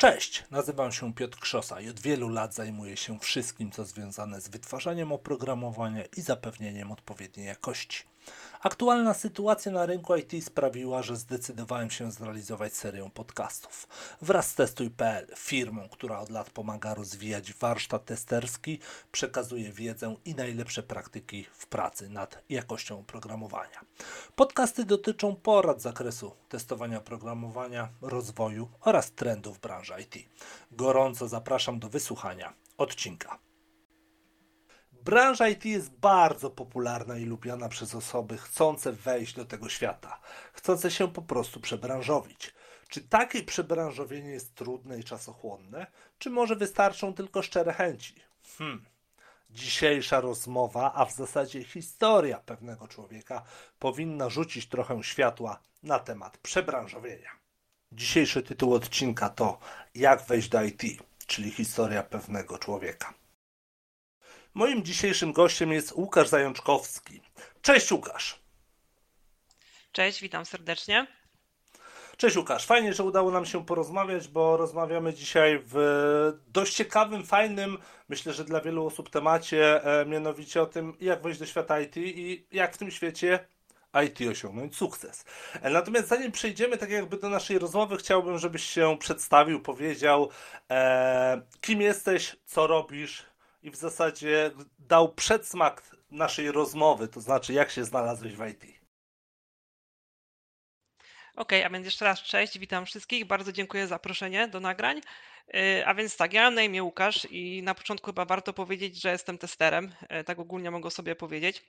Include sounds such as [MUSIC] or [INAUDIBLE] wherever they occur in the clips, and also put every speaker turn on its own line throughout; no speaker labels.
Cześć, nazywam się Piotr Krzosa i od wielu lat zajmuję się wszystkim, co związane z wytwarzaniem oprogramowania i zapewnieniem odpowiedniej jakości. Aktualna sytuacja na rynku IT sprawiła, że zdecydowałem się zrealizować serię podcastów. Wraz z Testuj.pl, firmą, która od lat pomaga rozwijać warsztat testerski, przekazuje wiedzę i najlepsze praktyki w pracy nad jakością oprogramowania. Podcasty dotyczą porad z zakresu testowania oprogramowania, rozwoju oraz trendów branży IT. Gorąco zapraszam do wysłuchania odcinka. Branża IT jest bardzo popularna i lubiana przez osoby chcące wejść do tego świata, chcące się po prostu przebranżowić. Czy takie przebranżowienie jest trudne i czasochłonne, czy może wystarczą tylko szczere chęci? Hmm. Dzisiejsza rozmowa, a w zasadzie historia pewnego człowieka, powinna rzucić trochę światła na temat przebranżowienia. Dzisiejszy tytuł odcinka to Jak wejść do IT, czyli historia pewnego człowieka. Moim dzisiejszym gościem jest Łukasz Zajączkowski. Cześć Łukasz.
Cześć, witam serdecznie.
Cześć Łukasz, fajnie, że udało nam się porozmawiać, bo rozmawiamy dzisiaj w dość ciekawym, fajnym, myślę, że dla wielu osób temacie, e, mianowicie o tym, jak wejść do świata IT i jak w tym świecie IT osiągnąć sukces. E, natomiast zanim przejdziemy tak jakby do naszej rozmowy, chciałbym, żebyś się przedstawił, powiedział, e, kim jesteś, co robisz, i w zasadzie dał przedsmak naszej rozmowy, to znaczy jak się znalazłeś w IT.
Okej, okay, a więc jeszcze raz cześć, witam wszystkich, bardzo dziękuję za zaproszenie do nagrań. Y, a więc tak, ja mam na imię Łukasz i na początku chyba warto powiedzieć, że jestem testerem, y, tak ogólnie mogę sobie powiedzieć.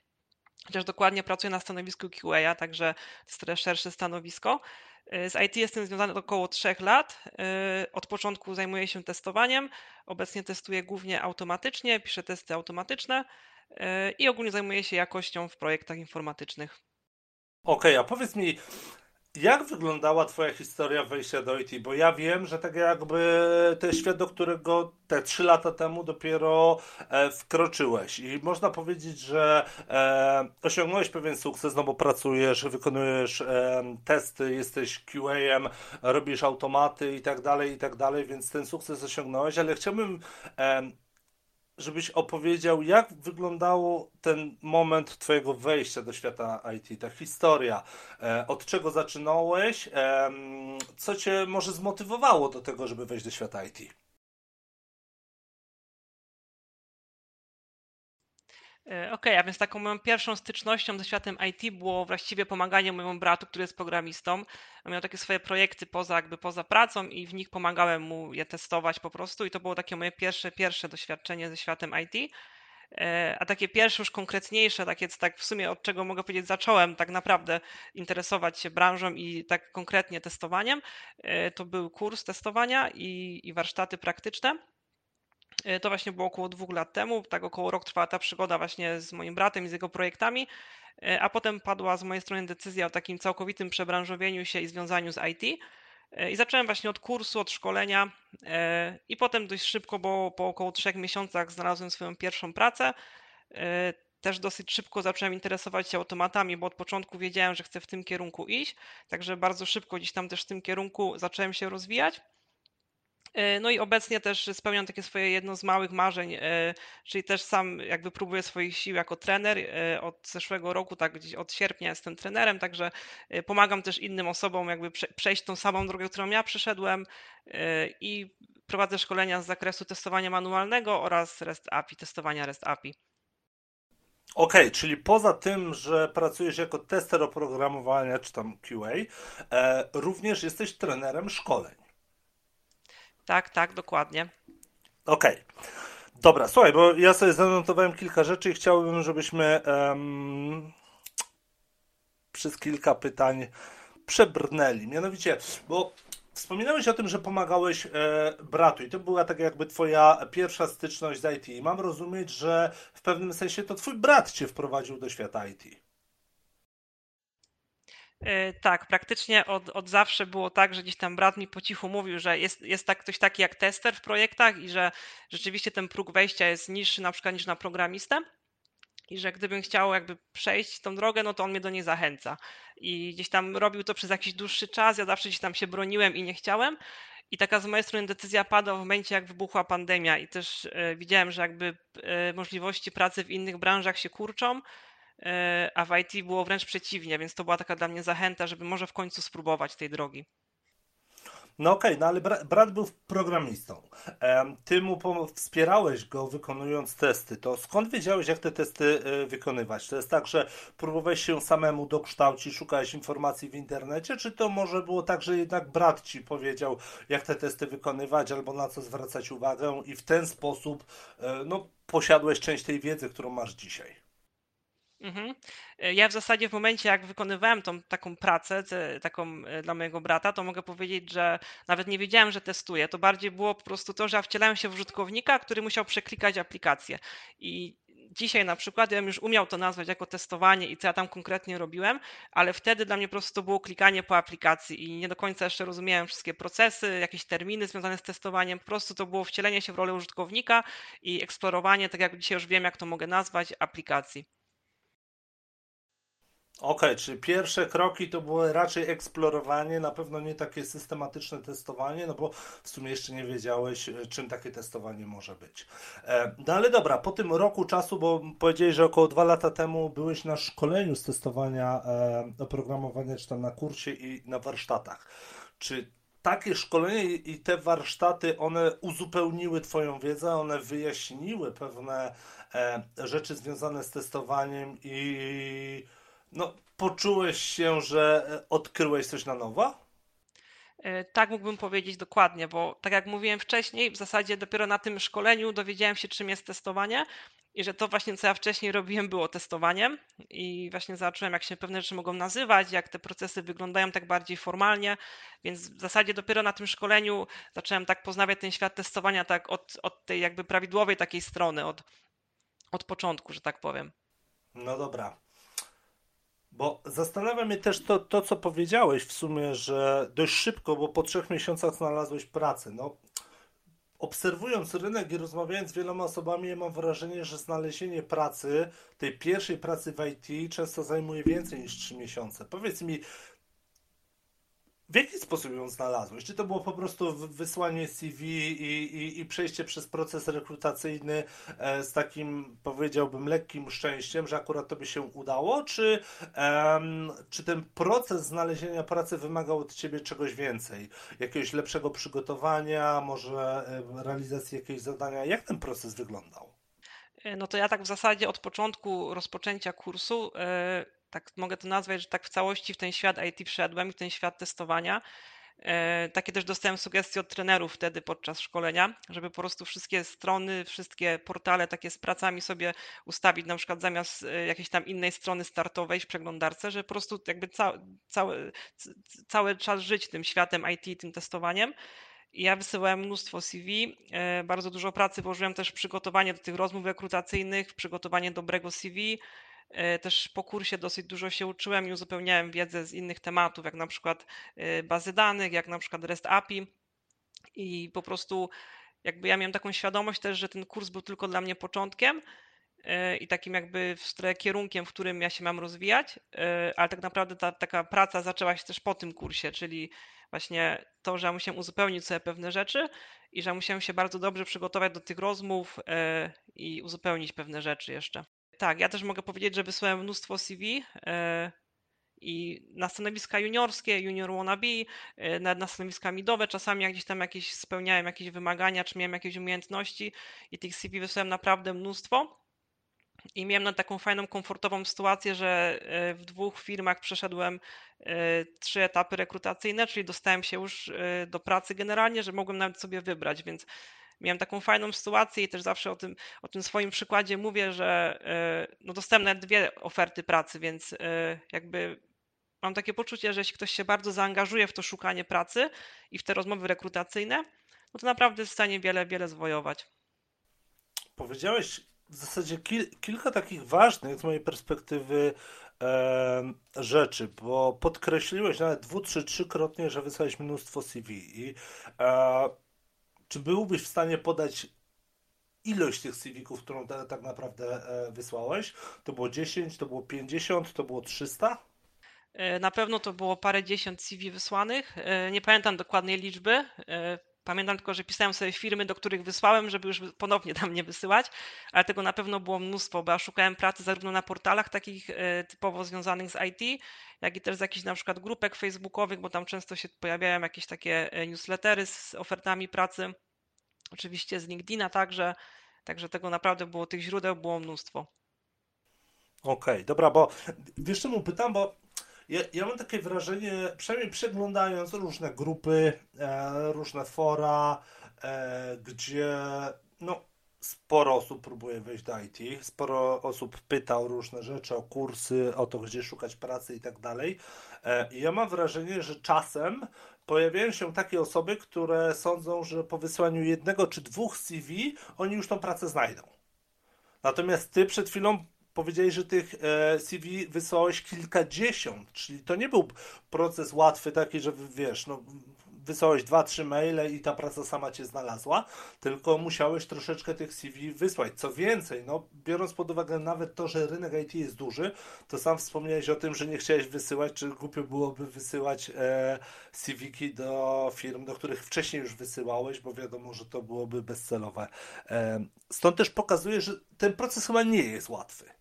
Chociaż dokładnie pracuję na stanowisku QA, także to jest szersze stanowisko. Z IT jestem związany około 3 lat. Y, od początku zajmuję się testowaniem. Obecnie testuję głównie automatycznie, piszę testy automatyczne y, i ogólnie zajmuję się jakością w projektach informatycznych.
Okej, okay, a powiedz mi, jak wyglądała Twoja historia wejścia do IT? Bo ja wiem, że tak jakby ten świat, do którego te trzy lata temu dopiero e, wkroczyłeś i można powiedzieć, że e, osiągnąłeś pewien sukces, no bo pracujesz, wykonujesz e, testy, jesteś QA-em, robisz automaty i tak dalej, i tak dalej, więc ten sukces osiągnąłeś, ale chciałbym żebyś opowiedział, jak wyglądało ten moment Twojego wejścia do świata IT, ta historia, e, od czego zaczynałeś, co Cię może zmotywowało do tego, żeby wejść do świata IT?
E, okej, a więc taką moją pierwszą stycznością ze światem IT było właściwie pomaganie mojemu bratu, który jest programistą. On miał takie swoje projekty poza, jakby poza pracą i w nich pomagałem mu je testować po prostu i to było takie moje pierwsze, pierwsze doświadczenie ze światem IT. E, a takie pierwsze, już konkretniejsze, takie tak w sumie od czego mogę powiedzieć, zacząłem tak naprawdę interesować się branżą i tak konkretnie testowaniem, e, to był kurs testowania i, i warsztaty praktyczne. E, to właśnie było około dwóch lat temu, tak około rok trwała ta przygoda właśnie z moim bratem i z jego projektami, e, a potem padła z mojej strony decyzja o takim całkowitym przebranżowieniu się i związaniu z IT. E, I zacząłem właśnie od kursu, od szkolenia i potem dość szybko, bo po około trzech miesiącach znalazłem swoją pierwszą pracę. Też dosyć szybko zacząłem interesować się automatami, bo od początku wiedziałem, że chcę w tym kierunku iść, także bardzo szybko gdzieś tam też w tym kierunku zacząłem się rozwijać. E, no i obecnie też spełniam takie swoje jedno z małych marzeń, e, czyli też sam jakby próbuję swoich sił jako trener. E, od zeszłego roku, tak gdzieś od sierpnia jestem trenerem, także pomagam też innym osobom jakby przejść tą samą drogę, którą ja przeszedłem i prowadzę szkolenia z zakresu testowania manualnego oraz REST API, testowania REST API.
Okej, okay, czyli poza tym, że pracujesz jako tester oprogramowania czy tam QA, również jesteś trenerem szkoleń.
Tak, tak, dokładnie.
Okej. Okay. Dobra, słuchaj, bo ja sobie zanotowałem kilka rzeczy i chciałbym, żebyśmy um, przez kilka pytań przebrnęli. Mianowicie, bo wspominałeś o tym, że pomagałeś e, bratu i to była tak jakby twoja pierwsza styczność z IT. mam rozumieć, że w pewnym sensie to twój brat cię wprowadził do świata IT.
E, tak, praktycznie od, od zawsze było tak, że gdzieś tam brat mi po cichu mówił, że jest, jest tak, ktoś taki jak tester w projektach i że rzeczywiście ten próg wejścia jest niższy na przykład niż na programistę i że gdybym chciał jakby przejść tą drogę, no to on mnie do niej zachęca. I gdzieś tam robił to przez jakiś dłuższy czas, ja zawsze gdzieś tam się broniłem i nie chciałem. I taka z mojej strony decyzja padła w momencie, jak wybuchła pandemia, i też e, widziałem, że jakby e, możliwości pracy w innych branżach się kurczą, a w IT było wręcz przeciwnie, więc to była taka dla mnie zachęta, żeby może w końcu spróbować tej drogi.
No okej, okay, no ale brat, brat był programistą. Ty mu wspierałeś go wykonując testy. To skąd wiedziałeś, jak te testy e, wykonywać? To jest tak, że próbowałeś się samemu dokształcić, szukałeś informacji w internecie, czy to może było tak, że jednak brat ci powiedział, jak te testy wykonywać albo na co zwracać uwagę i w ten sposób e, no, posiadłeś część tej wiedzy, którą masz dzisiaj?
Mhm. E, ja w zasadzie w momencie, jak wykonywałem tą taką pracę taką e, dla mojego brata, to mogę powiedzieć, że nawet nie wiedziałem, że testuję. To bardziej było po prostu to, że ja wcielałem się w użytkownika, który musiał przeklikać aplikację. I dzisiaj na przykład ja bym już umiał to nazwać jako testowanie i co ja tam konkretnie robiłem, ale wtedy dla mnie po prostu to było klikanie po aplikacji i nie do końca jeszcze rozumiałem wszystkie procesy, jakieś terminy związane z testowaniem. Po prostu to było wcielenie się w rolę użytkownika i eksplorowanie, tak jak dzisiaj już wiem, jak to mogę nazwać, aplikacji.
Okej, okay, czy pierwsze kroki to było raczej eksplorowanie, na pewno nie takie systematyczne testowanie, no bo w sumie jeszcze nie wiedziałeś, e, czym takie testowanie może być. E, no ale dobra, po tym roku czasu, bo powiedziałeś, że około dwa lata temu byłeś na szkoleniu z testowania e, oprogramowania, czy tam na kursie i na warsztatach. Czy takie szkolenie i te warsztaty, one uzupełniły Twoją wiedzę, one wyjaśniły pewne rzeczy związane z testowaniem i no, poczułeś się, że e, odkryłeś coś na nowo?
E, tak mógłbym powiedzieć dokładnie, bo tak jak mówiłem wcześniej, w zasadzie dopiero na tym szkoleniu dowiedziałem się, czym jest testowanie i że to właśnie, co ja wcześniej robiłem, było testowaniem i właśnie zobaczyłem, jak się pewne rzeczy mogą nazywać, jak te procesy wyglądają tak bardziej formalnie, więc w zasadzie dopiero na tym szkoleniu zacząłem tak poznawać ten świat testowania tak od, od tej jakby prawidłowej takiej strony, od, od początku, że tak powiem.
No dobra. Bo zastanawia mnie też to, to, co powiedziałeś w sumie, że dość szybko, bo po trzech miesiącach znalazłeś pracę. No, obserwując rynek i rozmawiając z wieloma osobami, ja mam wrażenie, że znalezienie pracy, tej pierwszej pracy w IT, często zajmuje więcej niż trzy miesiące. Powiedz mi, w jaki sposób ją znalazłeś? Czy to było po prostu wysłanie CV i, i, i przejście przez proces rekrutacyjny e, z takim, powiedziałbym, lekkim szczęściem, że akurat to by się udało? Czy, czy ten proces znalezienia pracy wymagał od ciebie czegoś więcej? Jakiegoś lepszego przygotowania, może realizacji jakiegoś zadania? Jak ten proces wyglądał?
E, no to ja tak w zasadzie od początku rozpoczęcia kursu. Yy tak mogę to nazwać, że tak w całości w ten świat IT wszedłem i w ten świat testowania. E, takie też dostałem sugestie od trenerów wtedy podczas szkolenia, żeby po prostu wszystkie strony, wszystkie portale takie z pracami sobie ustawić, na przykład zamiast e, jakiejś tam innej strony startowej w przeglądarce, że po prostu jakby ca cały, cały czas żyć tym światem IT, tym testowaniem. Ja wysyłałem mnóstwo CV, e, bardzo dużo pracy włożyłem też w przygotowanie do tych rozmów rekrutacyjnych, w przygotowanie dobrego CV, też po kursie dosyć dużo się uczyłem i uzupełniałem wiedzę z innych tematów, jak na przykład e, bazy danych, jak na przykład REST API i po prostu jakby ja miałem taką świadomość też, że ten kurs był tylko dla mnie początkiem e, i takim jakby w kierunkiem, w którym ja się mam rozwijać, ale tak naprawdę ta taka praca zaczęła się też po tym kursie, czyli właśnie to, że ja musiałem uzupełnić sobie pewne rzeczy i że musiałem się bardzo dobrze przygotować do tych rozmów i uzupełnić pewne rzeczy jeszcze. Tak, ja też mogę powiedzieć, że wysłałem mnóstwo CV e, i na stanowiska juniorskie, junior wannabe, e, na, na stanowiska midowe, czasami jak gdzieś tam jakieś spełniałem jakieś wymagania, czy miałem jakieś umiejętności i tych CV wysłałem naprawdę mnóstwo. I miałem na taką fajną, komfortową sytuację, że e, w dwóch firmach przeszedłem trzy etapy rekrutacyjne, czyli dostałem się już do pracy generalnie, że mogłem nawet sobie wybrać, więc miałem taką fajną sytuację i też zawsze o tym, o tym swoim przykładzie mówię, że e, no dostałem nawet dwie oferty pracy, więc e, jakby mam takie poczucie, że jeśli ktoś się bardzo zaangażuje w to szukanie pracy i w te rozmowy rekrutacyjne, no to naprawdę jest w stanie wiele, wiele zwojować.
Powiedziałeś w zasadzie kil, kilka takich ważnych z mojej perspektywy e, rzeczy, bo podkreśliłeś nawet dwu, trzy, trzykrotnie, że wysłałeś mnóstwo CV i e, czy byłbyś w stanie podać ilość tych CV-ków, którą tak naprawdę e, wysłałeś? To było 10, to było 50, to było 300?
E, na pewno to było parę dziesiąt CV wysłanych. E, nie pamiętam dokładnej liczby. Pamiętam tylko, że pisałem sobie firmy, do których wysłałem, żeby już ponownie tam nie wysyłać, ale tego na pewno było mnóstwo, bo ja szukałem pracy zarówno na portalach takich e, typowo związanych z IT, jak i też z jakichś na przykład grupek facebookowych, bo tam często się pojawiają jakieś takie e, newslettery z ofertami pracy. Oczywiście z LinkedIna także, także tego naprawdę było, tych źródeł było mnóstwo.
Okej, okay, dobra, bo wiesz czemu pytam, bo ja, mam takie wrażenie, przynajmniej przeglądając różne grupy, e, różne fora, e, gdzie no, sporo osób próbuje wejść do IT, sporo osób pyta o różne rzeczy, o kursy, o to, gdzie szukać pracy i tak dalej. E, ja mam wrażenie, że czasem pojawiają się takie osoby, które sądzą, że po wysłaniu jednego czy dwóch CV oni już tą pracę znajdą. Natomiast ty przed chwilą powiedziałeś, że tych e, CV wysłałeś kilkadziesiąt, czyli to nie był proces łatwy taki, że wiesz, no wysłałeś dwa, trzy maile i ta praca sama cię znalazła, tylko musiałeś troszeczkę tych CV wysłać. Co więcej, no, biorąc pod uwagę nawet to, że rynek IT jest duży, to sam wspomniałeś o tym, że nie chciałeś wysyłać, czy głupio byłoby wysyłać e, CV-ki do firm, do których wcześniej już wysyłałeś, bo wiadomo, że to byłoby bezcelowe. E, stąd też pokazuje, że ten proces chyba nie jest łatwy.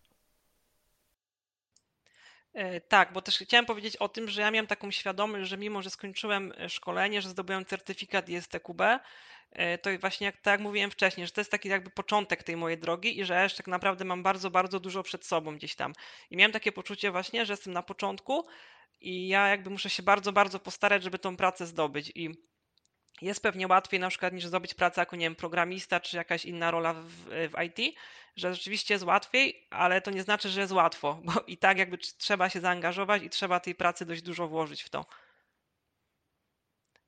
E, tak, bo też chciałem powiedzieć o tym, że ja miałem taką świadomość, że mimo, że skończyłem e, szkolenie, że zdobyłem certyfikat ISTQB, e, to właśnie jak, tak jak mówiłem wcześniej, że to jest taki jakby początek tej mojej drogi i że jeszcze tak naprawdę mam bardzo, bardzo dużo przed sobą gdzieś tam. I miałem takie poczucie właśnie, że jestem na początku i ja jakby muszę się bardzo, bardzo postarać, żeby tą pracę zdobyć. I jest pewnie łatwiej na przykład niż zdobyć pracę jako, nie wiem, programista czy jakaś inna rola w, w IT, że rzeczywiście jest łatwiej, ale to nie znaczy, że jest łatwo, [LAUGHS] bo i tak jakby trzeba się zaangażować i trzeba tej pracy dość dużo włożyć w to.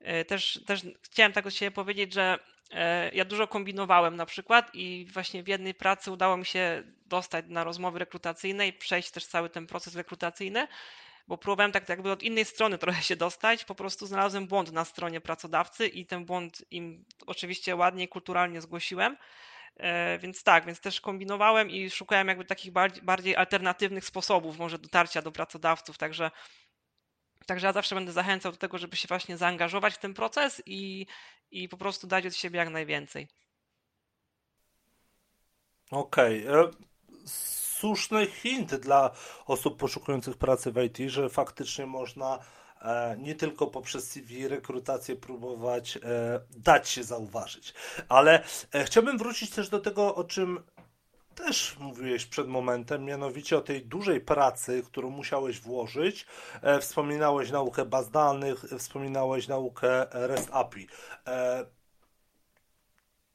E, też, też chciałem tak od siebie powiedzieć, że e, ja dużo kombinowałem na przykład i właśnie w jednej pracy udało mi się dostać na rozmowy rekrutacyjne i przejść też cały ten proces rekrutacyjny, bo próbowałem tak jakby od innej strony trochę się dostać, po prostu znalazłem błąd na stronie pracodawcy i ten błąd im oczywiście ładnie, kulturalnie zgłosiłem. E, więc tak, więc też kombinowałem i szukałem jakby takich bardziej alternatywnych sposobów może dotarcia do pracodawców, także Także ja zawsze będę zachęcał do tego, żeby się właśnie zaangażować w ten proces i, i po prostu dać od siebie jak najwięcej.
Okej. Okay. Słuszny hint dla osób poszukujących pracy w IT, że faktycznie można e, nie tylko poprzez CV rekrutację próbować e, dać się zauważyć. Ale e, chciałbym wrócić też do tego, o czym też mówiłeś przed momentem, mianowicie o tej dużej pracy, którą musiałeś włożyć. Wspominałeś naukę baz danych, wspominałeś naukę REST API.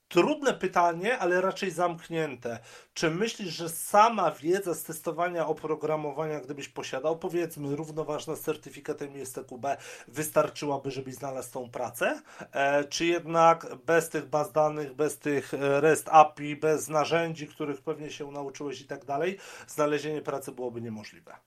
Trudne pytanie, ale raczej zamknięte. Czy myślisz, że sama wiedza z testowania oprogramowania, gdybyś posiadał, powiedzmy, równoważna z certyfikatem ISTQB, wystarczyłaby, żebyś znalazł tą pracę? E, czy jednak bez tych baz danych, bez tych e, REST API, bez narzędzi, których pewnie się nauczyłeś i tak dalej, znalezienie pracy byłoby niemożliwe?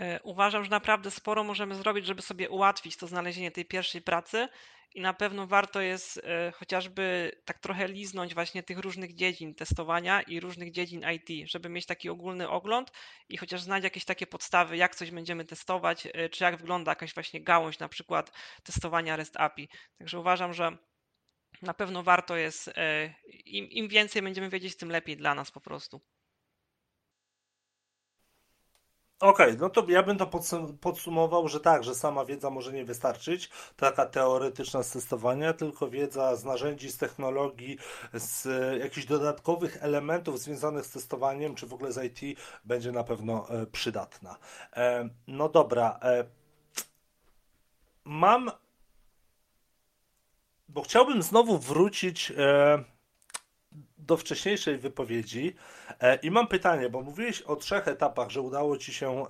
E, uważam, że naprawdę sporo możemy zrobić, żeby sobie ułatwić to znalezienie tej pierwszej pracy i na pewno warto jest e, chociażby tak trochę liznąć właśnie tych różnych dziedzin testowania i różnych dziedzin IT, żeby mieć taki ogólny ogląd i chociaż znać jakieś takie podstawy, jak coś będziemy testować, e, czy jak wygląda jakaś właśnie gałąź na przykład testowania REST API. Także uważam, że na pewno warto jest, im, im więcej będziemy wiedzieć, tym lepiej dla nas po prostu.
Okej, okay, no to ja bym to podsumował, że tak, że sama wiedza może nie wystarczyć, taka teoretyczna z testowania, tylko wiedza z narzędzi, z technologii, z jakichś dodatkowych elementów związanych z testowaniem, czy w ogóle z IT będzie na pewno e, przydatna. E, no dobra, e, mam, bo chciałbym znowu wrócić do wcześniejszej wypowiedzi e, i mam pytanie, bo mówiłeś o trzech etapach, że udało Ci się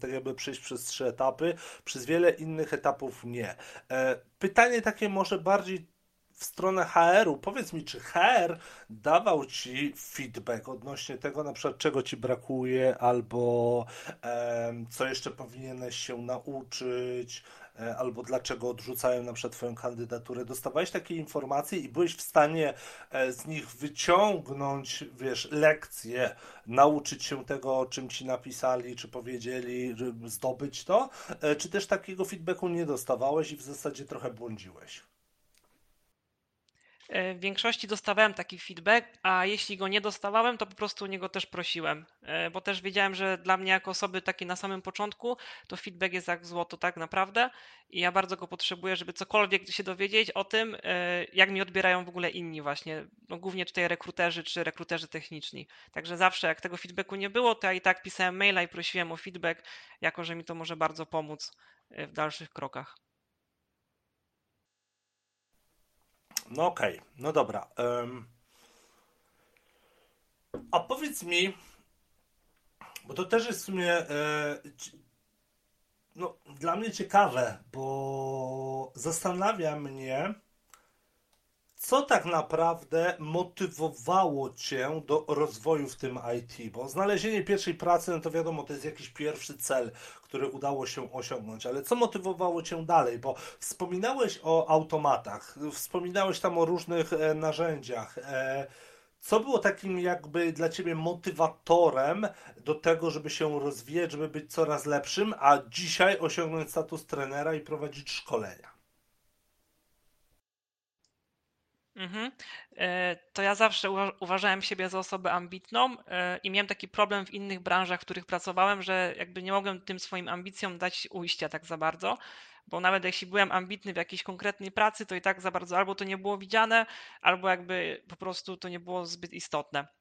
tak jakby przejść przez trzy etapy, przez wiele innych etapów nie. E, pytanie takie może bardziej w stronę HR-u. Powiedz mi, czy HR dawał Ci feedback odnośnie tego, na przykład czego Ci brakuje, albo co jeszcze powinieneś się nauczyć, albo dlaczego odrzucają na przykład Twoją kandydaturę. Dostawałeś takie informacje i byłeś w stanie e, z nich wyciągnąć, wiesz, lekcje, nauczyć się tego, o czym Ci napisali, czy powiedzieli, zdobyć to, e, czy też takiego feedbacku nie dostawałeś i w zasadzie trochę błądziłeś?
E, w większości dostawałem taki feedback, a jeśli go nie dostawałem, to po prostu o niego też prosiłem, e, bo też wiedziałem, że dla mnie jako osoby takiej na samym początku, to feedback jest jak złoto tak naprawdę i ja bardzo go potrzebuję, żeby cokolwiek się dowiedzieć o tym, e, jak mi odbierają w ogóle inni właśnie, no głównie tutaj rekruterzy czy rekruterzy techniczni. Także zawsze jak tego feedbacku nie było, to ja i tak pisałem maila i prosiłem o feedback, jako że mi to może bardzo pomóc w dalszych krokach.
No okej, okay. no dobra. Um, a powiedz mi, bo to też jest w sumie e, no, dla mnie ciekawe, bo zastanawia mnie, co tak naprawdę motywowało Cię do rozwoju w tym IT? Bo znalezienie pierwszej pracy, no to wiadomo, to jest jakiś pierwszy cel, który udało się osiągnąć, ale co motywowało Cię dalej? Bo wspominałeś o automatach, wspominałeś tam o różnych e, narzędziach. E, co było takim jakby dla Ciebie motywatorem do tego, żeby się rozwijać, żeby być coraz lepszym, a dzisiaj osiągnąć status trenera i prowadzić szkolenia?
Mhm. E, to ja zawsze uważałem siebie za osobę ambitną e, i miałem taki problem w innych branżach, w których pracowałem, że jakby nie mogłem tym swoim ambicjom dać ujścia tak za bardzo, bo nawet jeśli byłem ambitny w jakiejś konkretnej pracy, to i tak za bardzo albo to nie było widziane, albo jakby po prostu to nie było zbyt istotne.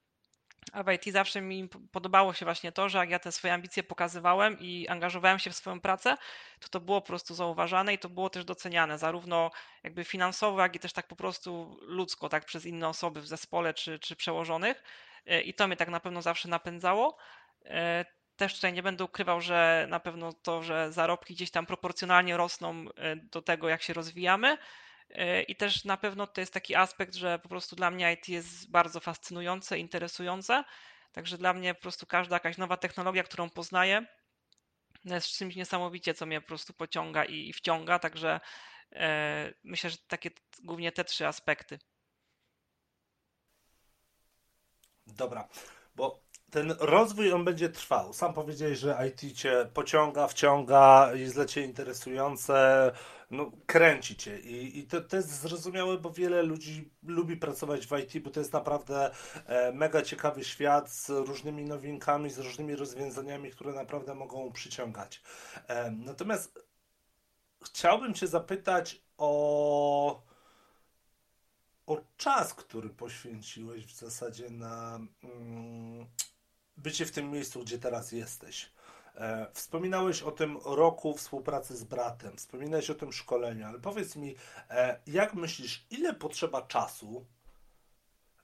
A w IT zawsze mi podobało się właśnie to, że jak ja te swoje ambicje pokazywałem i angażowałem się w swoją pracę, to to było po prostu zauważane i to było też doceniane, zarówno jakby finansowo, jak i też tak po prostu ludzko, tak przez inne osoby w zespole czy, czy przełożonych. E, I to mnie tak na pewno zawsze napędzało. E, też tutaj nie będę ukrywał, że na pewno to, że zarobki gdzieś tam proporcjonalnie rosną e, do tego, jak się rozwijamy, I też na pewno to jest taki aspekt, że po prostu dla mnie IT jest bardzo fascynujące, interesujące. Także dla mnie po prostu każda jakaś nowa technologia, którą poznaję, jest czymś niesamowicie, co mnie po prostu pociąga i, wciąga. Także e, myślę, że takie głównie te trzy aspekty.
Dobra, bo ten rozwój on będzie trwał. Sam powiedziałeś, że IT cię pociąga, wciąga, jest dla ciebie interesujące, no, kręci cię. I, i to, to jest zrozumiałe, bo wiele ludzi lubi pracować w IT, bo to jest naprawdę e, mega ciekawy świat z różnymi nowinkami, z różnymi rozwiązaniami, które naprawdę mogą przyciągać. E, natomiast chciałbym cię zapytać o o czas, który poświęciłeś w zasadzie na mm, bycie w tym miejscu, gdzie teraz jesteś. E, wspominałeś o tym roku współpracy z bratem, wspominałeś o tym szkoleniu, ale powiedz mi, e, jak myślisz, ile potrzeba czasu,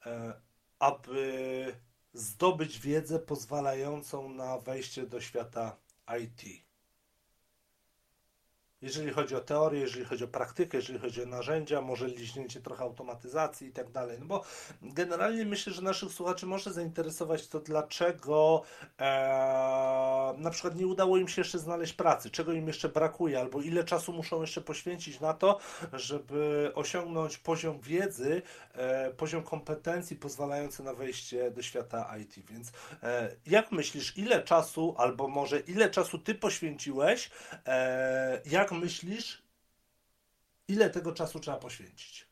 e, aby zdobyć wiedzę pozwalającą na wejście do świata IT? Jeżeli chodzi o teorię, jeżeli chodzi o praktykę, jeżeli chodzi o narzędzia, może liźnięcie trochę automatyzacji i tak dalej. No bo generalnie myślę, że naszych słuchaczy może zainteresować to, dlaczego e, na przykład nie udało im się jeszcze znaleźć pracy, czego im jeszcze brakuje, albo ile czasu muszą jeszcze poświęcić na to, żeby osiągnąć poziom wiedzy, e, poziom kompetencji pozwalający na wejście do świata IT. Więc e, jak myślisz, ile czasu, albo może ile czasu ty poświęciłeś, e, jak myślisz, ile tego czasu trzeba poświęcić?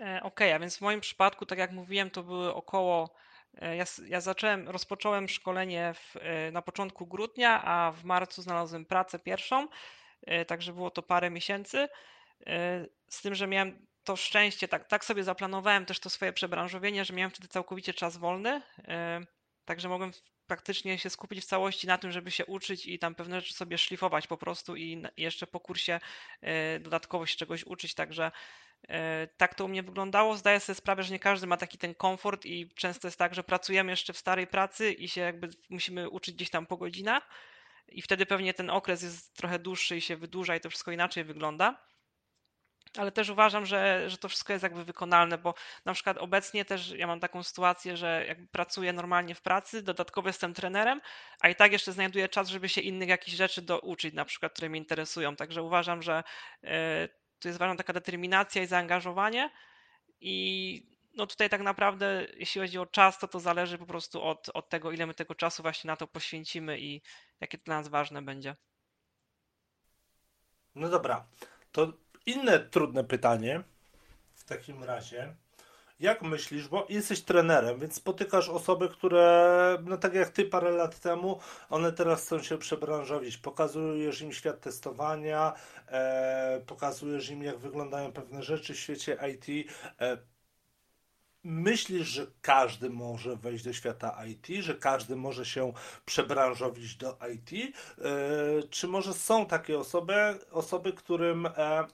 E, okej, okay, a więc w moim przypadku, tak jak mówiłem, to były około. E, ja, ja zacząłem, rozpocząłem szkolenie w, e, na początku grudnia, a w marcu znalazłem pracę pierwszą, także było to parę miesięcy. Z tym, że miałem to szczęście, tak, tak sobie zaplanowałem też to swoje przebranżowienie, że miałem wtedy całkowicie czas wolny, także mogłem praktycznie się skupić w całości na tym, żeby się uczyć i tam pewne rzeczy sobie szlifować po prostu i jeszcze po kursie e, dodatkowo się czegoś uczyć, także e, tak to u mnie wyglądało. Zdaję sobie sprawę, że nie każdy ma taki ten komfort i często jest tak, że pracujemy jeszcze w starej pracy i się jakby musimy uczyć gdzieś tam po godzinach i wtedy pewnie ten okres jest trochę dłuższy i się wydłuża i to wszystko inaczej wygląda. Ale też uważam, że, że to wszystko jest jakby wykonalne, bo na przykład obecnie też ja mam taką sytuację, że jakby pracuję normalnie w pracy, dodatkowo jestem trenerem, a i tak jeszcze znajduję czas, żeby się innych jakichś rzeczy douczyć, na przykład, które mnie interesują. Także uważam, że e, tu jest ważna taka determinacja i zaangażowanie i no tutaj tak naprawdę, jeśli chodzi o czas, to to zależy po prostu od, od tego, ile my tego czasu właśnie na to poświęcimy i jakie dla nas ważne będzie.
No dobra, to inne trudne pytanie w takim razie. Jak myślisz, bo jesteś trenerem, więc spotykasz osoby, które, no tak jak ty parę lat temu, one teraz chcą się przebranżowić. Pokazujesz im świat testowania, e, pokazujesz im, jak wyglądają pewne rzeczy w świecie IT. E, myślisz, że każdy może wejść do świata IT, że każdy może się przebranżowić do IT? E, czy może są takie osoby, osoby którym e,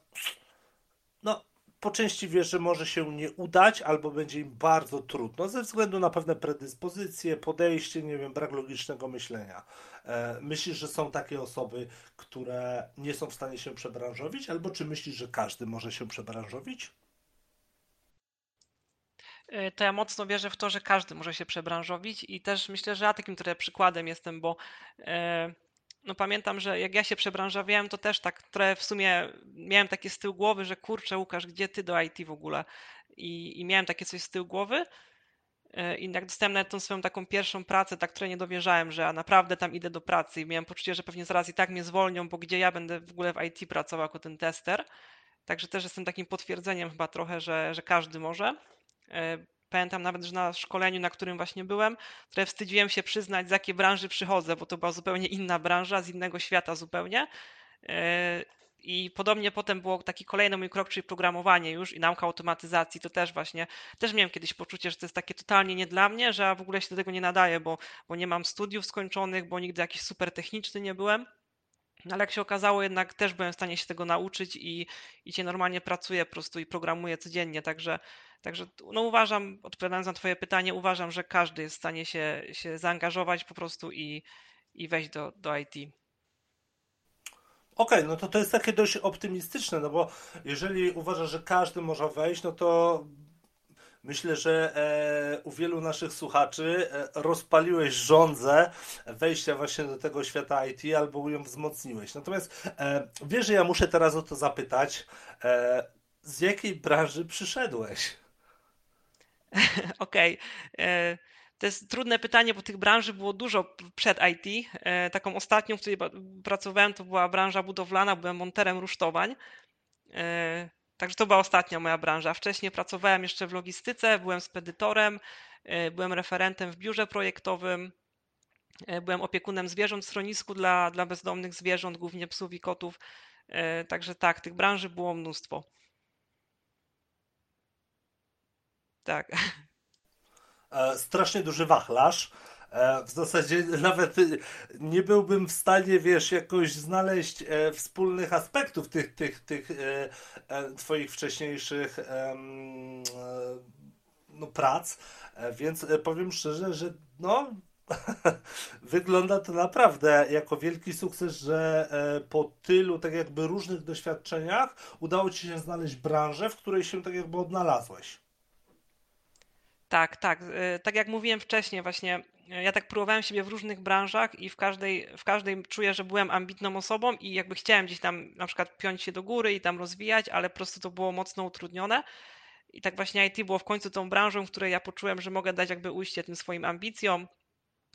no, po części wiesz, że może się nie udać, albo będzie im bardzo trudno, ze względu na pewne predyspozycje, podejście, nie wiem, brak logicznego myślenia. E, myślisz, że są takie osoby, które nie są w stanie się przebranżowić, albo czy myślisz, że każdy może się przebranżowić?
E, to ja mocno wierzę w to, że każdy może się przebranżowić i też myślę, że ja takim trochę przykładem jestem, bo e, no pamiętam, że jak ja się przebranżowiałem, to też tak trochę w sumie miałem takie z tyłu głowy, że kurczę Łukasz, gdzie ty do IT w ogóle? I, i miałem takie coś z tyłu głowy e, i jak dostałem nawet tą swoją taką pierwszą pracę, tak trochę nie dowierzałem, że ja naprawdę tam idę do pracy i miałem poczucie, że pewnie zaraz i tak mnie zwolnią, bo gdzie ja będę w ogóle w IT pracował jako ten tester. Także też jestem takim potwierdzeniem chyba trochę, że, że każdy może. E, pamiętam nawet, że na szkoleniu, na którym właśnie byłem, trochę wstydziłem się przyznać, z jakiej branży przychodzę, bo to była zupełnie inna branża, z innego świata zupełnie. E, I podobnie potem było taki kolejny mój krok, czyli programowanie już i nauka automatyzacji. To też właśnie, też miałem kiedyś poczucie, że to jest takie totalnie nie dla mnie, że ja w ogóle się do tego nie nadaję, bo, bo nie mam studiów skończonych, bo nigdy jakiś super techniczny nie byłem. No ale jak się okazało, jednak też byłem w stanie się tego nauczyć i, i cię normalnie pracuję po prostu i programuję codziennie, także, także no uważam, odpowiadając na twoje pytanie, uważam, że każdy jest w stanie się, się zaangażować po prostu i, i wejść do, do IT.
Okej, okay, no to to jest takie dość optymistyczne, no bo jeżeli uważasz, że każdy może wejść, no to Myślę, że e, u wielu naszych słuchaczy e, rozpaliłeś żądzę wejścia właśnie do tego świata IT albo ją wzmocniłeś. Natomiast e, wiesz, że ja muszę teraz o to zapytać, e, z jakiej branży przyszedłeś? [LAUGHS]
Okej. Okay. E, to jest trudne pytanie, bo tych branży było dużo przed IT. E, taką ostatnią, w której pracowałem, to była branża budowlana, byłem monterem rusztowań. Także to była ostatnia moja branża. Wcześniej pracowałem jeszcze w logistyce, byłem spedytorem, e, byłem referentem w biurze projektowym, e, byłem opiekunem zwierząt w schronisku dla, dla bezdomnych zwierząt, głównie psów i kotów. E, także tak, tych branży było mnóstwo. Tak.
Strasznie duży wachlarz. E, w zasadzie nawet nie byłbym w stanie, wiesz, jakoś znaleźć e, wspólnych aspektów tych, tych, tych e, twoich wcześniejszych no, prac, więc powiem szczerze, że no [LAUGHS] wygląda to naprawdę jako wielki sukces, że po tylu tak jakby różnych doświadczeniach udało ci się znaleźć branżę, w której się tak jakby odnalazłeś.
Tak, tak. Tak jak mówiłem wcześniej, właśnie ja tak próbowałem siebie w różnych branżach i w każdej, w każdej czuję, że byłem ambitną osobą i jakby chciałem gdzieś tam na przykład piąć się do góry i tam rozwijać, ale po prostu to było mocno utrudnione. I tak właśnie IT było w końcu tą branżą, w której ja poczułem, że mogę dać jakby ujście tym swoim ambicjom,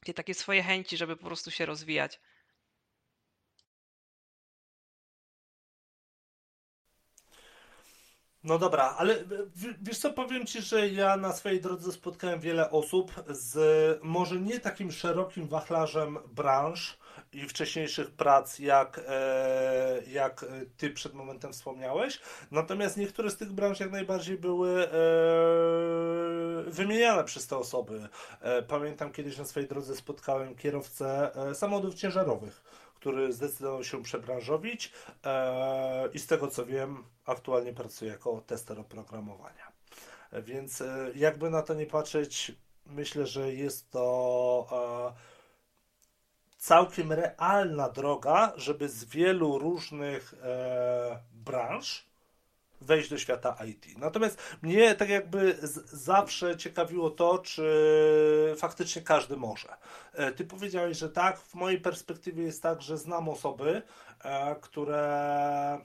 te takie swoje chęci, żeby po prostu się rozwijać.
No dobra, ale wiesz co, powiem Ci, że ja na swojej drodze spotkałem wiele osób z może nie takim szerokim wachlarzem branż i wcześniejszych prac, jak, e, jak Ty przed momentem wspomniałeś, natomiast niektóre z tych branż jak najbardziej były e, wymieniane przez te osoby. E, pamiętam kiedyś na swojej drodze spotkałem kierowcę samochodów ciężarowych który zdecydował się przebranżowić e, i z tego co wiem, aktualnie pracuje jako tester oprogramowania. Więc e, jakby na to nie patrzeć, myślę, że jest to e, całkiem realna droga, żeby z wielu różnych branż wejść do świata IT. Natomiast mnie tak jakby zawsze ciekawiło to, czy faktycznie każdy może. E, ty powiedziałeś, że tak. W mojej perspektywie jest tak, że znam osoby, e, które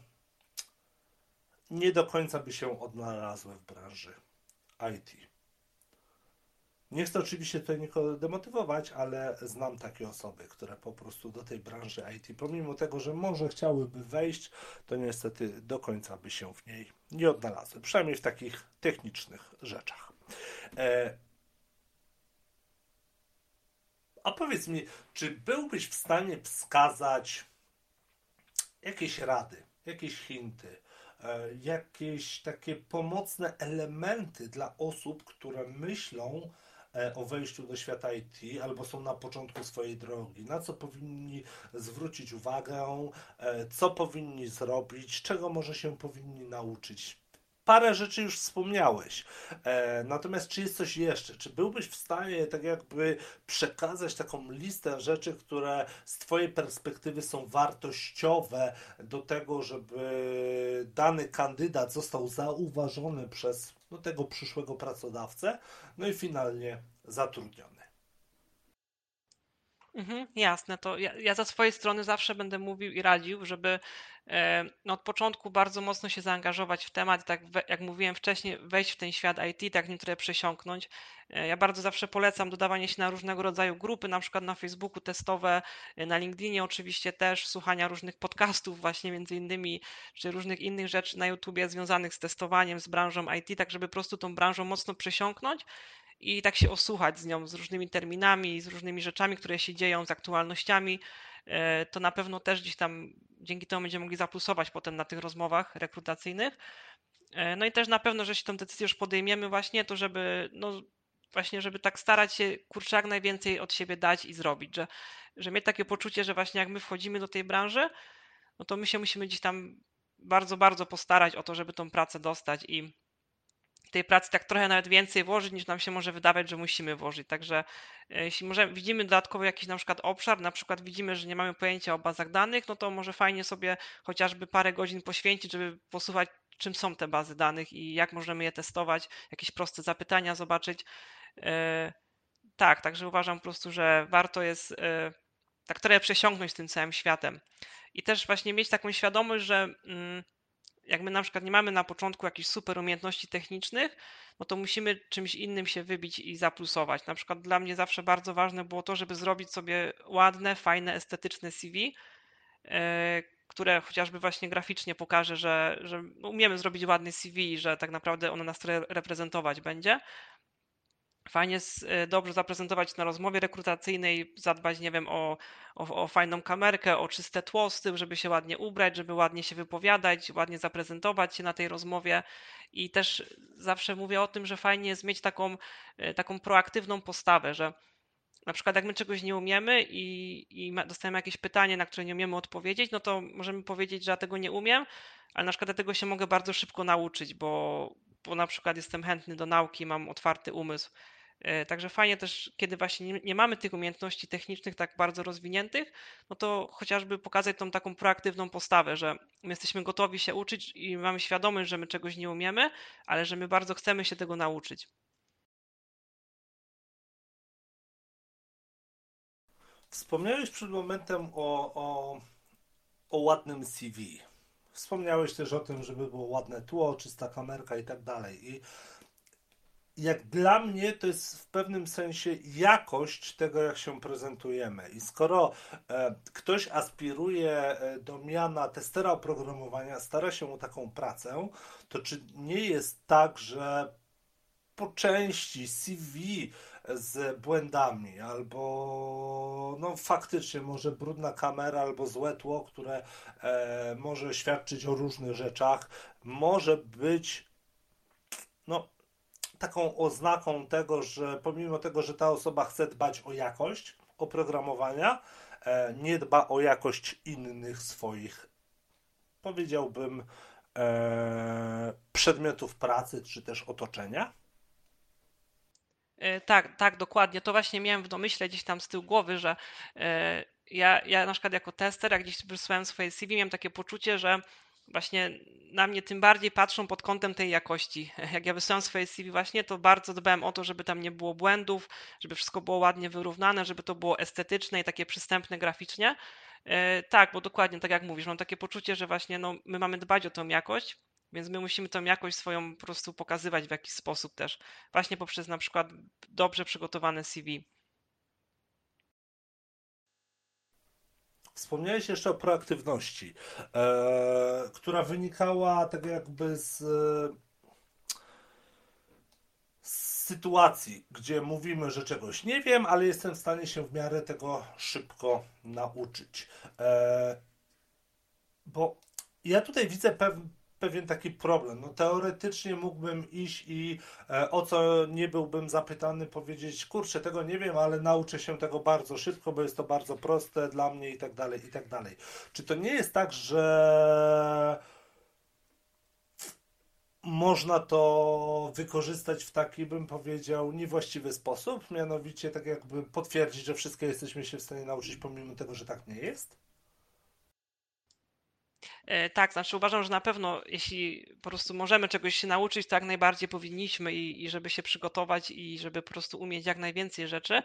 nie do końca by się odnalazły w branży IT. Nie chcę oczywiście tutaj nikogo demotywować, ale znam takie osoby, które po prostu do tej branży IT, pomimo tego, że może chciałyby wejść, to niestety do końca by się w niej nie odnalazły. Przynajmniej w takich technicznych rzeczach. E... A powiedz mi, czy byłbyś w stanie wskazać jakieś rady, jakieś hinty, e, jakieś takie pomocne elementy dla osób, które myślą, o wejściu do świata IT albo są na początku swojej drogi, na co powinni zwrócić uwagę, e, co powinni zrobić, czego może się powinni nauczyć. Parę rzeczy już wspomniałeś. E, natomiast czy jest coś jeszcze? Czy byłbyś w stanie tak jakby przekazać taką listę rzeczy, które z Twojej perspektywy są wartościowe do tego, żeby dany kandydat został zauważony przez no, tego przyszłego pracodawcę, no i finalnie zatrudniony.
Mhm, jasne, to ja, ja za swojej strony zawsze będę mówił i radził, żeby e, no, od początku bardzo mocno się zaangażować w temat, tak jak mówiłem wcześniej, wejść w ten świat IT, tak nim trochę przesiąknąć. E, ja bardzo zawsze polecam dodawanie się na różnego rodzaju grupy, na przykład na Facebooku testowe, e, na LinkedInie oczywiście też, słuchania różnych podcastów właśnie między innymi, czy różnych innych rzeczy na YouTubie związanych z testowaniem, z branżą IT, tak żeby po prostu tą branżą mocno przesiąknąć i tak się osłuchać z nią, z różnymi terminami, z różnymi rzeczami, które się dzieją, z aktualnościami, e, to na pewno też gdzieś tam dzięki temu będziemy mogli zaplusować potem na tych rozmowach rekrutacyjnych. E, no i też na pewno, że się tą decyzję już podejmiemy właśnie, to żeby no właśnie, żeby tak starać się kurczę jak najwięcej od siebie dać i zrobić, że, że mieć takie poczucie, że właśnie jak my wchodzimy do tej branży, no to my się musimy gdzieś tam bardzo, bardzo postarać o to, żeby tą pracę dostać i tej pracy tak trochę nawet więcej włożyć, niż nam się może wydawać, że musimy włożyć. Także e, jeśli widzimy dodatkowo jakiś na przykład obszar, na przykład widzimy, że nie mamy pojęcia o bazach danych, no to może fajnie sobie chociażby parę godzin poświęcić, żeby posłuchać, czym są te bazy danych i jak możemy je testować, jakieś proste zapytania zobaczyć. E, tak, także uważam po prostu, że warto jest e, tak trochę przesiąknąć tym całym światem. I też właśnie mieć taką świadomość, że mm, jak my na przykład nie mamy na początku jakichś super umiejętności technicznych, no to musimy czymś innym się wybić i zaplusować. Na przykład dla mnie zawsze bardzo ważne było to, żeby zrobić sobie ładne, fajne, estetyczne CV, e, które chociażby właśnie graficznie pokaże, że, że umiemy zrobić ładny CV, że tak naprawdę ono nas reprezentować będzie fajnie e, dobrze zaprezentować na rozmowie rekrutacyjnej, zadbać, nie wiem, o, o, o, fajną kamerkę, o czyste tło z tym, żeby się ładnie ubrać, żeby ładnie się wypowiadać, ładnie zaprezentować się na tej rozmowie. I też zawsze mówię o tym, że fajnie jest mieć taką, e, taką proaktywną postawę, że na przykład jak my czegoś nie umiemy i, i dostajemy jakieś pytanie, na które nie umiemy odpowiedzieć, no to możemy powiedzieć, że ja tego nie umiem, ale na przykład ja tego się mogę bardzo szybko nauczyć, bo, bo na przykład jestem chętny do nauki, mam otwarty umysł. E, także fajnie też, kiedy właśnie nie, nie, mamy tych umiejętności technicznych tak bardzo rozwiniętych, no to chociażby pokazać tą taką proaktywną postawę, że my jesteśmy gotowi się uczyć i mamy świadomość, że my czegoś nie umiemy, ale że my bardzo chcemy się tego nauczyć.
Wspomniałeś przed momentem o, o, o ładnym CV. Wspomniałeś też o tym, żeby było ładne tło, czysta kamerka i tak dalej. I jak dla mnie to jest w pewnym sensie jakość tego, jak się prezentujemy. I skoro e, ktoś aspiruje e, do miana testera oprogramowania, stara się o taką pracę, to czy nie jest tak, że po części CV z błędami, albo no faktycznie może brudna kamera, albo złe tło, które e, może świadczyć o różnych rzeczach, może być no taką oznaką tego, że pomimo tego, że ta osoba chce dbać o jakość oprogramowania, e, nie dba o jakość innych swoich, powiedziałbym, e, przedmiotów pracy czy też otoczenia?
E, tak, tak, dokładnie. To właśnie miałem w domyśle gdzieś tam z tyłu głowy, że ja, ja na przykład jako tester, jak gdzieś wysłałem swoje CV, miałem takie poczucie, że właśnie na mnie tym bardziej patrzą pod kątem tej jakości. [LAUGHS] Jak ja wysyłam swoje CV właśnie, to bardzo dbałem o to, żeby tam nie było błędów, żeby wszystko było ładnie wyrównane, żeby to było estetyczne i takie przystępne graficznie. E, tak, bo dokładnie tak jak mówisz, mam takie poczucie, że właśnie no, my mamy dbać o tą jakość, więc my musimy tą jakość swoją po prostu pokazywać w jakiś sposób też, właśnie poprzez na przykład dobrze przygotowane CV.
Wspomniałeś jeszcze o proaktywności, e, która wynikała tak jakby z, z sytuacji, gdzie mówimy, że czegoś nie wiem, ale jestem w stanie się w miarę tego szybko nauczyć. E, bo ja tutaj widzę pewien pewien taki problem. No, teoretycznie mógłbym iść i e, o co nie byłbym zapytany, powiedzieć, kurczę, tego nie wiem, ale nauczę się tego bardzo szybko, bo jest to bardzo proste dla mnie i tak dalej, i tak dalej. Czy to nie jest tak, że można to wykorzystać w taki, bym powiedział, niewłaściwy sposób, mianowicie tak jakby potwierdzić, że wszystko jesteśmy się w stanie nauczyć, pomimo tego, że tak nie jest?
E, tak, znaczy uważam, że na pewno jeśli po prostu możemy czegoś się nauczyć, to jak najbardziej powinniśmy i, i żeby się przygotować i żeby po prostu umieć jak najwięcej rzeczy.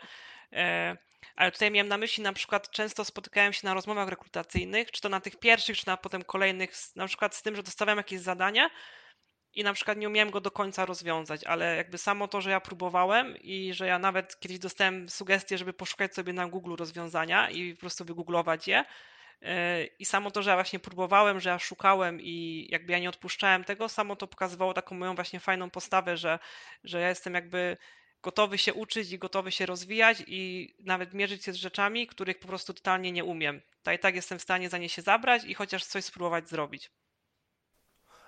E, ale tutaj miałem na myśli na przykład często spotykałem się na rozmowach rekrutacyjnych, czy to na tych pierwszych, czy na potem kolejnych, na przykład z tym, że dostawiam jakieś zadanie i na przykład nie umiałem go do końca rozwiązać, ale jakby samo to, że ja próbowałem i że ja nawet kiedyś dostałem sugestię, żeby poszukać sobie na Google rozwiązania i po prostu wygooglować je, i samo to, że ja właśnie próbowałem, że ja szukałem i jakby ja nie odpuszczałem tego, samo to pokazywało taką moją właśnie fajną postawę, że, że ja jestem jakby gotowy się uczyć i gotowy się rozwijać i nawet mierzyć się z rzeczami, których po prostu totalnie nie umiem. To i tak jestem w stanie za nie się zabrać i chociaż coś spróbować zrobić.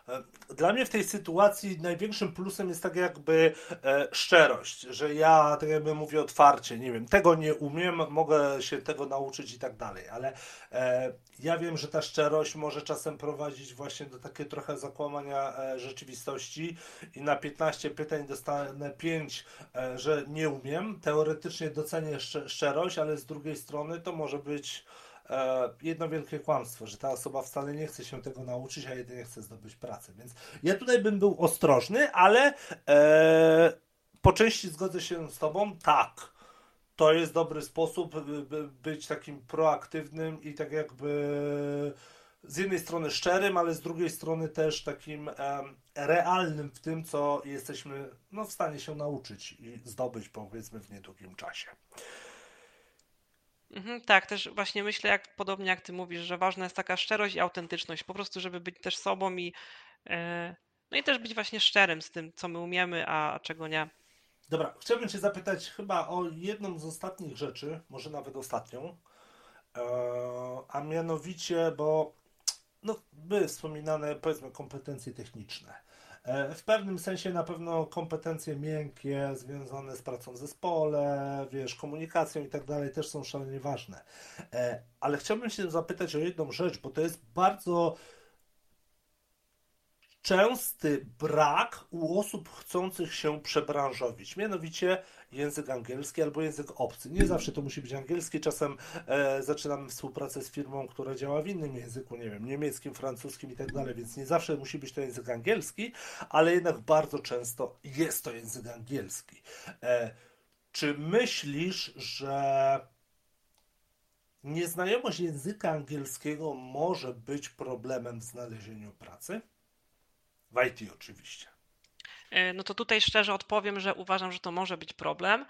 E, dla mnie w tej sytuacji największym plusem jest tak jakby e, szczerość, że ja tak jakby mówię otwarcie, nie wiem, tego nie umiem, mogę się tego nauczyć i tak dalej, ale e, ja wiem, że ta szczerość może czasem prowadzić właśnie do takiego trochę zakłamania e, rzeczywistości i na 15 pytań dostanę 5, e, że nie umiem. Teoretycznie docenię szczerość, ale z drugiej strony to może być jedno wielkie kłamstwo, że ta osoba wcale nie chce się tego nauczyć, a jedynie chce zdobyć pracę. Więc ja tutaj bym był ostrożny, ale e, po części zgodzę się z Tobą, tak. To jest dobry sposób, by być takim proaktywnym i tak jakby z jednej strony szczerym, ale z drugiej strony też takim realnym w tym, co jesteśmy no, w stanie się nauczyć i zdobyć powiedzmy w niedługim czasie.
Mhm, tak, też właśnie myślę, jak podobnie jak ty mówisz, że ważna jest taka szczerość i autentyczność, po prostu, żeby być też sobą i e, no i też być właśnie szczerym z tym, co my umiemy, a, czego nie.
Dobra, chciałbym Cię zapytać chyba o jedną z ostatnich rzeczy, może nawet ostatnią, e, a mianowicie, bo no, były wspominane, powiedzmy, kompetencje techniczne. E, w pewnym sensie na pewno kompetencje miękkie związane z pracą w zespole, wiesz, komunikacją i tak dalej też są szalenie ważne. E, ale chciałbym się zapytać o jedną rzecz, bo to jest bardzo częsty brak u osób chcących się przebranżowić, mianowicie język angielski albo język obcy. Nie zawsze to musi być angielski, czasem e, zaczynamy współpracę z firmą, która działa w innym języku, nie wiem, niemieckim, francuskim i tak dalej, więc nie zawsze musi być to język angielski, ale jednak bardzo często jest to język angielski. E, czy myślisz, że nieznajomość języka angielskiego może być problemem w znalezieniu pracy? W IT oczywiście.
E, no to tutaj szczerze odpowiem, że uważam, że to może być problem,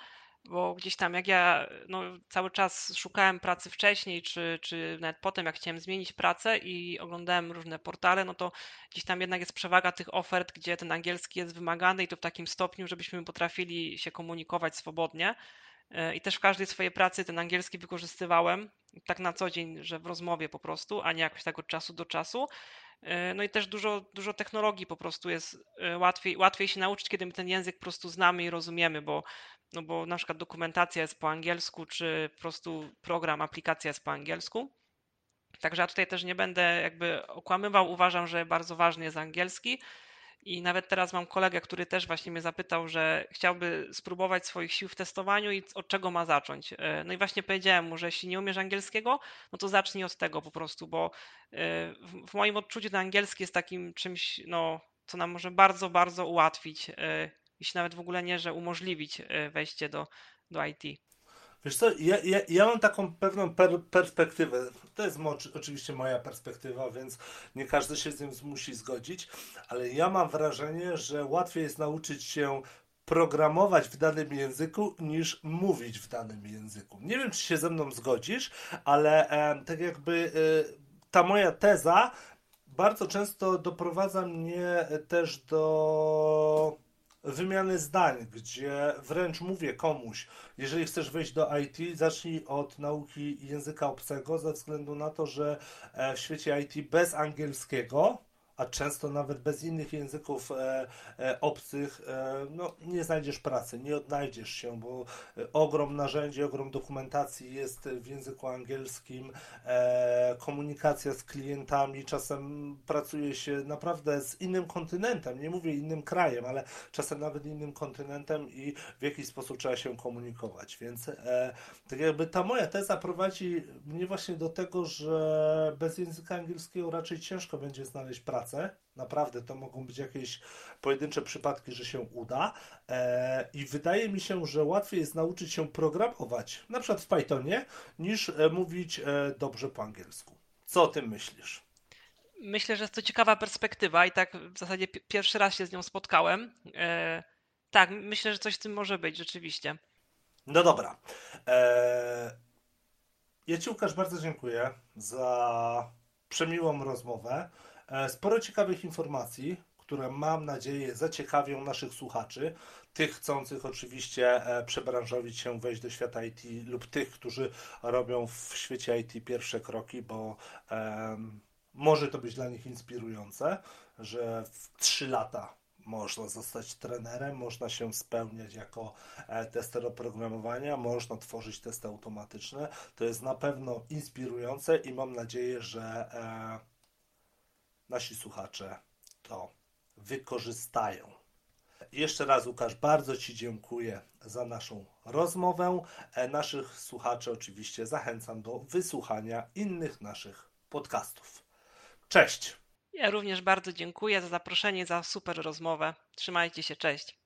bo gdzieś tam jak ja no, cały czas szukałem pracy wcześniej, czy, czy nawet potem, jak chciałem zmienić pracę i oglądałem różne portale, no to gdzieś tam jednak jest przewaga tych ofert, gdzie ten angielski jest wymagany i to w takim stopniu, żebyśmy potrafili się komunikować swobodnie. E, I też w każdej swojej pracy ten angielski wykorzystywałem tak na co dzień, że w rozmowie po prostu, a nie jakoś tak od czasu do czasu. E, no i też dużo, dużo technologii po prostu jest e, łatwiej, łatwiej się nauczyć, kiedy my ten język po prostu znamy i rozumiemy, bo, no bo na przykład dokumentacja jest po angielsku, czy po prostu program, aplikacja jest po angielsku. Także ja tutaj też nie będę jakby okłamywał, uważam, że bardzo ważny jest angielski. I nawet teraz mam kolegę, który też właśnie mnie zapytał, że chciałby spróbować swoich sił w testowaniu i od czego ma zacząć. E, no i właśnie powiedziałem mu, że jeśli nie umiesz angielskiego, no to zacznij od tego po prostu, bo e, w moim odczuciu ten angielski jest takim czymś, no, co nam może bardzo, bardzo ułatwić, e, jeśli nawet w ogóle nie, że umożliwić wejście do, do IT.
Wiesz co, ja, ja, ja mam taką pewną per, perspektywę. To jest mo, oczywiście moja perspektywa, więc nie każdy się z nią musi zgodzić, ale ja mam wrażenie, że łatwiej jest nauczyć się programować w danym języku niż mówić w danym języku. Nie wiem, czy się ze mną zgodzisz, ale e, tak jakby e, ta moja teza bardzo często doprowadza mnie też do wymiany zdań, gdzie wręcz mówię komuś, jeżeli chcesz wejść do IT, zacznij od nauki języka obcego, ze względu na to, że e, w świecie IT bez angielskiego a często nawet bez innych języków e, e, obcych e, no, nie znajdziesz pracy, nie odnajdziesz się, bo e, ogrom narzędzi, ogrom dokumentacji jest w języku angielskim, e, komunikacja z klientami, czasem pracuje się naprawdę z innym kontynentem, nie mówię innym krajem, ale czasem nawet innym kontynentem i w jakiś sposób trzeba się komunikować, więc e, tak jakby ta moja teza prowadzi mnie właśnie do tego, że bez języka angielskiego raczej ciężko będzie znaleźć pracę, pracę. Naprawdę to mogą być jakieś pojedyncze przypadki, że się uda. E, I wydaje mi się, że łatwiej jest nauczyć się programować, na przykład w Pythonie, niż e, mówić e, dobrze po angielsku. Co o tym myślisz?
Myślę, że jest to ciekawa perspektywa i tak w zasadzie pierwszy raz się z nią spotkałem. E, tak, myślę, że coś w tym może być, rzeczywiście.
No dobra. E, ja Ci, Łukasz, bardzo dziękuję za przemiłą rozmowę. E, sporo ciekawych informacji, które mam nadzieję zaciekawią naszych słuchaczy, tych chcących oczywiście e, przebranżowić się, wejść do świata IT lub tych, którzy robią w świecie IT pierwsze kroki, bo um, może to być dla nich inspirujące, że w 3 lata można zostać trenerem, można się spełniać jako e, tester oprogramowania, można tworzyć testy automatyczne. To jest na pewno inspirujące i mam nadzieję, że nasi słuchacze to wykorzystają. Jeszcze raz, Łukasz, bardzo Ci dziękuję za naszą rozmowę. E, naszych słuchaczy oczywiście zachęcam do wysłuchania innych naszych podcastów. Cześć!
Ja również bardzo dziękuję za zaproszenie, za super rozmowę. Trzymajcie się, cześć.